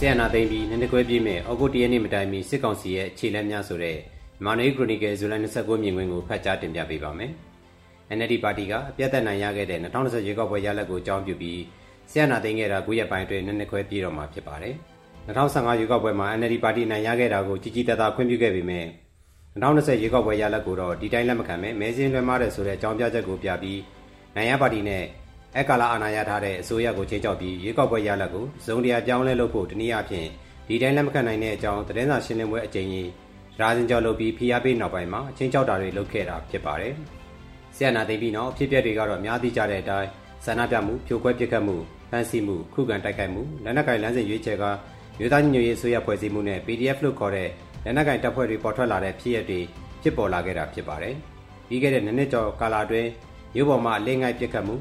ဆီယနာသိမ့်ပြီးနည်းနည်းခွဲပြည့်မဲ့ဩဂုတ်တရက်နေ့မတိုင်မီစစ်ကောင်စီရဲ့ခြေလက်များဆိုတဲ့မာနေခရိုနီကယ်ဇူလိုင်29မြင်ကွင်းကိုဖတ်ကြားတင်ပြပေးပါမယ်။ NLD ပါတီကအပြတ်သက်နိုင်ရခဲ့တဲ့2020ရွေးကောက်ပွဲရလဒ်ကိုအကြောင်းပြုပြီးဆီယနာသိမ့်ခဲ့တာ9ရက်ပိုင်းအတွင်းနည်းနည်းခွဲပြည့်တော့မှာဖြစ်ပါတယ်။2015ရွေးကောက်ပွဲမှာ NLD ပါတီနိုင်ရခဲ့တာကိုကြီးကြီးသားသားခွင့်ပြုခဲ့ပေမဲ့2020ရွေးကောက်ပွဲရလဒ်ကိုတော့ဒီတိုင်းလက်မခံပဲမဲစင်းလွှဲမားတဲ့ဆိုတဲ့အကြောင်းပြချက်ကိုပြပြီးနိုင်ရပါတီနဲ့ အက်ကလာအာဏာရထားတဲ့အစိုးရကိုချိန်ချောက်ပြီးရွေးကောက်ပွဲရလဒ်ကိုဇုံတရားပြောင်းလဲလုပ်ဖို့တနည်းအားဖြင့်ဒီတိုင်းလက်မခံနိုင်တဲ့အကြောင်းသတင်းစာရှင်းလင်းပွဲအကြိမ်ကြီးရာဇင်ကျော်လုပ်ပြီးဖိအားပေးနောက်ပိုင်းမှာချင်းချောက်တာတွေလုပ်ခဲ့တာဖြစ်ပါတယ်။ဆီယနာသိပြီးနောက်ဖြစ်ပျက်တွေကတော့အများသိကြတဲ့အတိုင်းဆန္ဒပြမှုဖြိုခွဲပစ်ခတ်မှုဖမ်းဆီးမှုခုခံတိုက်ခိုက်မှုလက်နက်ကင်လမ်းစဉ်ရွေးချယ်ကမြို့သားညညရေးအစိုးရဖွဲ့စည်းမှုနဲ့ PDF လို့ခေါ်တဲ့လက်နက်ကင်တပ်ဖွဲ့တွေပေါ်ထွက်လာတဲ့ဖြစ်ရပ်တွေဖြစ်ပေါ်လာခဲ့တာဖြစ်ပါတယ်။ပြီးခဲ့တဲ့နှစ်နှစ်ကျော်ကာလအတွင်းမြို့ပေါ်မှာအလင်းငိုက်ပစ်ခတ်မှု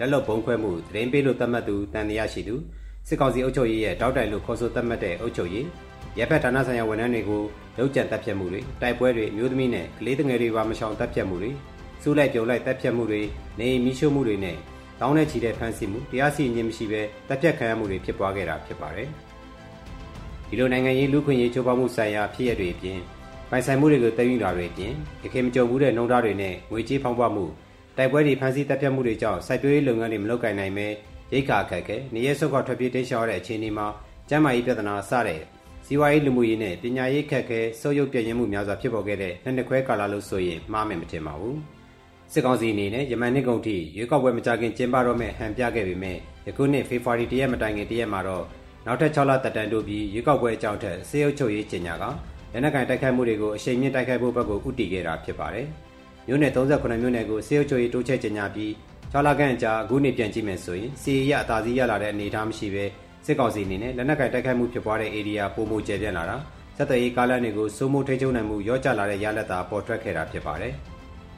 လက်လွတ်ဘုံခွဲမှုသတင်းပေးလို့သတ်မှတ်သူတန်တရားရှိသူစစ်ကောင်စီအုပ်ချုပ်ရေးရဲ့တောက်တိုင်လို့ခေါ်ဆိုသတ်မှတ်တဲ့အုပ်ချုပ်ရေးရပ်ဖက်ဌာနဆိုင်ရာဝန်ထမ်းတွေကိုလောက်ကျန်တပ်ဖြတ်မှုတွေတိုက်ပွဲတွေမျိုးသမီးနဲ့ကလေးငယ်တွေပါမရှောင်တပ်ဖြတ်မှုတွေစူးလိုက်ပြုံလိုက်တပ်ဖြတ်မှုတွေနေမီးရှို့မှုတွေနဲ့တောင်းနဲ့ချီတဲ့ဖမ်းဆီးမှုတရားစီရင်မရှိဘဲတပ်ဖြတ်ခံရမှုတွေဖြစ်ပွားခဲ့တာဖြစ်ပါတယ်ဒီလိုနိုင်ငံရေးလူခွင့်ရေးချိုးဖောက်မှုဆိုင်ရာဖြစ်ရတွေအပြင်ပိုင်ဆိုင်မှုတွေကိုတည်ယူတာတွေအပြင်ရခိုင်မကြုံဘူးတဲ့နှုံသားတွေနဲ့ငွေကြေးဖောင်းပွားမှု တိုက်ပွဲတွေဖမ်းဆီးတပ်ဖြတ်မှုတွေကြောင့်စိုက်ပျိုးရေးလုပ်ငန်းတွေမလုပ်ကိုင်နိုင်ပဲရိတ်ခါအခက်ခဲနေရဲဆုတ်ခွာထွက်ပြေးတိတ်ရှောင်တဲ့အခြေအနေမှာကျန်းမာရေးပြဿနာစတဲ့စီးပွားရေးလူမှုရေးနဲ့ပညာရေးခက်ခဲဆုပ်ယုပ်ပြည့်ရင်မှုများစွာဖြစ်ပေါ်ခဲ့တဲ့နှစ်နှစ်ခွဲကာလလို့ဆိုရင်မှားမယ်မထင်ပါဘူးစစ်ကောင်စီအနေနဲ့ယမန်နှစ်ကုန်ထိရွေးကောက်ပွဲမကြခင်ကျင်းပတော့မဲ့ဟန်ပြခဲ့ပေမဲ့ယခုနှစ်ဖေဖော်ဝါရီတရက်မတိုင်ခင်တရက်မှာတော့နောက်ထပ်6လတက်တန်းတို့ပြီးရွေးကောက်ပွဲအကြောင်းထက်စေအုပ်ချုပ်ရေးကျင်းညာကလက်နက်ကင်တိုက်ခိုက်မှုတွေကိုအရှိန်မြင့်တိုက်ခိုက်ဖို့ဘက်ကိုဥတီခဲ့တာဖြစ်ပါတယ် မြို့နယ်38မြို့နယ်ကိုစေအုပ်ချုပ်ရေးတိုးချဲ့ကျင်းညာပြီး6လခန့်ကြာအခုနှစ်ပြန်ကြည့်မယ်ဆိုရင်စီရအသာစီးရလာတဲ့အနေအထားမရှိပဲစစ်ကောင်စီအနေနဲ့လက်နက်ကင်တိုက်ခိုက်မှုဖြစ်ပွားတဲ့ဧရိယာပုံမှုကျပြန့်လာတာစက်တရေးကားလမ်းတွေကိုစိုးမိုးထိချုံနိုင်မှုရော့ကျလာတဲ့ရလဒ်သာပေါ်ထွက်ခဲ့တာဖြစ်ပါတယ်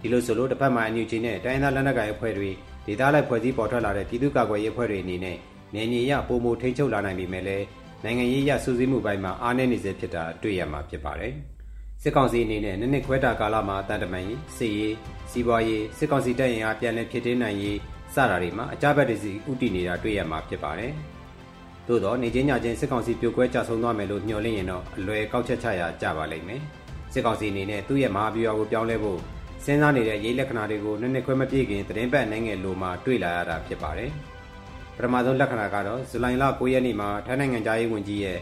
ဒီလိုဆိုလို့တစ်ဖက်မှာအန်ယူဂျီနဲ့တိုင်းသားလက်နက်ကင်အဖွဲ့တွေဒေသလိုက်ဖွဲ့စည်းပေါ်ထွက်လာတဲ့ပြည်သူ့ကာကွယ်ရေးအဖွဲ့တွေအနေနဲ့နေညီရပုံမှုထိချုံလာနိုင်ပြီမဲ့လည်းနိုင်ငံရေးရစူးစီးမှုပိုင်းမှာအားနည်းနေစေဖြစ်တာတွေ့ရမှာဖြစ်ပါတယ် စစ်ကောင်စီအနေနဲ့နှစ်နှစ်ခွဲတာကာလမှာတန်တမန်ရေးစစ်ရေးစီးပွားရေးစစ်ကောင်စီတပ်ရင်အားပြန်လည်ဖြစ်တင်းနိုင်ရေးစတာတွေမှာအကြမ်းဖက်တွေစီဥတီနေတာတွေ့ရမှာဖြစ်ပါတယ်။သို့တော့နေချင်းညချင်းစစ်ကောင်စီပြိုကွဲကြဆုံးသွားမယ်လို့ညှော်လင့်ရင်တော့အလွယ်ကောက်ချက်ချရာကြပါလိမ့်မယ်။စစ်ကောင်စီအနေနဲ့သူ့ရဲ့မဟာဗျူဟာကိုပြောင်းလဲဖို့စဉ်းစားနေတဲ့ရေးလက္ခဏာတွေကိုနည်းနည်းခွဲမပြည့်ခင်သတင်းပတ်နိုင်ငံလိုမှာတွေ့လာရတာဖြစ်ပါတယ်။ပထမဆုံးလက္ခဏာကတော့ဇူလိုင်လ9ရက်နေ့မှာထိုင်းနိုင်ငံသားရေးဝန်ကြီးရဲ့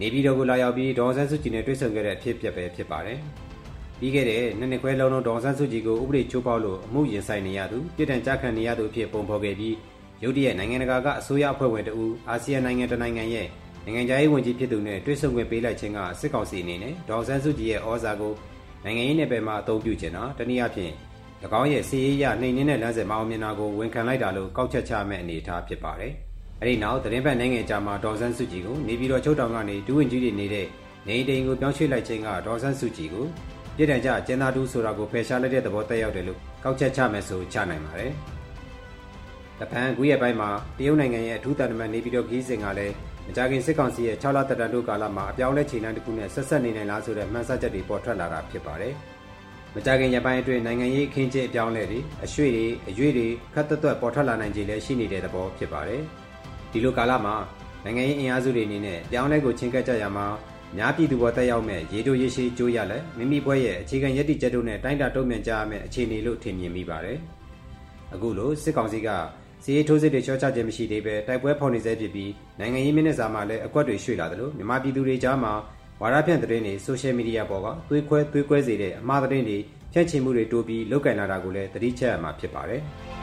နေပြည်တော်ကိုလာရောက်ပြီးဒေါ်ဆန်းစုကြည်နဲ့တွေ့ဆုံခဲ့တဲ့အဖြစ်အပျက်ပဲဖြစ်ပါတယ်။ပြီးခဲ့တဲ့နှစ်နှစ်ခွဲလုံးလုံးဒေါ်ဆန်းစုကြည်ကိုဥပဒေချိုးဖောက်လို့အမှုရင်ဆိုင်နေရသူပြည်ထန်ကြခံနေရသူအဖြစ်ပုံဖော်ခဲ့ပြီးရုတ်တရက်နိုင်ငံတကာကအစိုးရအဖွဲ့ဝင်တဦးအာဆီယံနိုင်ငံတနိုင်ငံရဲ့နိုင်ငံခြားရေးဝန်ကြီးဖြစ်သူနဲ့တွေ့ဆုံခွင့်ပေးလိုက်ခြင်းကစစ်ကောင်စီအနေနဲ့ဒေါ်ဆန်းစုကြည်ရဲ့ဩဇာကိုနိုင်ငံရေးနယ်ပယ်မှာအသုံးပြုခြင်းတာတနည်းအားဖြင့်၎င်းရဲ့စီးရေးရနှိမ်နှင်းတဲ့လမ်းစဉ်မအောင်မြင်တာကိုဝန်ခံလိုက်တာလို့ကောက်ချက်ချမဲ့အနေအထားဖြစ်ပါတယ်။ အဲဒီနောက်သတင်းပတ်နိုင်ငံခြားမှာဒေါ်ဆန်းစုကြည်ကိုနေပြည်တော်ချုပ်တောင်ကနေဒူးဝင်ကြီးတွေနေတဲ့နေအိမ်တိန်ကိုပြောင်းရွှေ့လိုက်ခြင်းကဒေါ်ဆန်းစုကြည်ကိုပြည်ထန်ကြကျင်းသားတူးဆိုတာကိုဖယ်ရှားလိုက်တဲ့သဘောတက်ရောက်တယ်လို့ကောက်ချက်ချမယ်ဆိုချနိုင်ပါတယ်။တပန်ကူရဲ့ဘက်မှာတရုတ်နိုင်ငံရဲ့အထူးတန်တမန်နေပြည်တော်ခီးစဉ်ကလည်းမကြခင်စစ်ကောင်စီရဲ့6လတတန်တို့ကာလမှာအပြောင်းလဲချိန်နှန်းတစ်ခုနဲ့ဆက်ဆက်နေနိုင်လားဆိုတဲ့မှန်းဆချက်တွေပေါ်ထွက်လာတာဖြစ်ပါတယ်။မကြခင်ရပိုင်းအတွင်းနိုင်ငံရေးအခင်းကျင်းအပြောင်းလဲတွေအရွှေ့တွေအရွေ့တွေခတ်သက်သက်ပေါ်ထွက်လာနိုင်ခြေလည်းရှိနေတဲ့သဘောဖြစ်ပါတယ်။ ဒီလိုကာလမှာနိုင်ငံရေးအင်အားစုတွေအနေနဲ့ပြောင်းလဲကိုချင်းကပ်ကြရမှာများပြည်သူပေါ်တက်ရောက်မဲ့ရေတိုရေရှည်ကြိုးရလက်မိမိဘွဲရဲ့အခြေခံရည်တည်ချက်တို့နဲ့တိုင်းတာတုံ့ပြန်ကြရမယ့်အခြေအနေလို့ထင်မြင်မိပါတယ်။အခုလိုစစ်ကောင်စီကစီးရေးထိုးစစ်တွေချောချခြင်းမရှိသေးပဲတိုက်ပွဲဖော်နေစေဖြစ်ပြီးနိုင်ငံရေးမျက်နှာစာမှာလည်းအကွက်တွေရွှေ့လာတယ်လို့မြန်မာပြည်သူတွေကြားမှာဝါရဖြန့်သတင်းတွေဆိုရှယ်မီဒီယာပေါ်ကသွေးခွဲသွေးကွဲစေတဲ့အမှားသတင်းတွေဖြန့်ချီမှုတွေတိုးပြီးလုတ်ကင်လာတာကိုလည်းသတိချက်ရမှာဖြစ်ပါတယ်။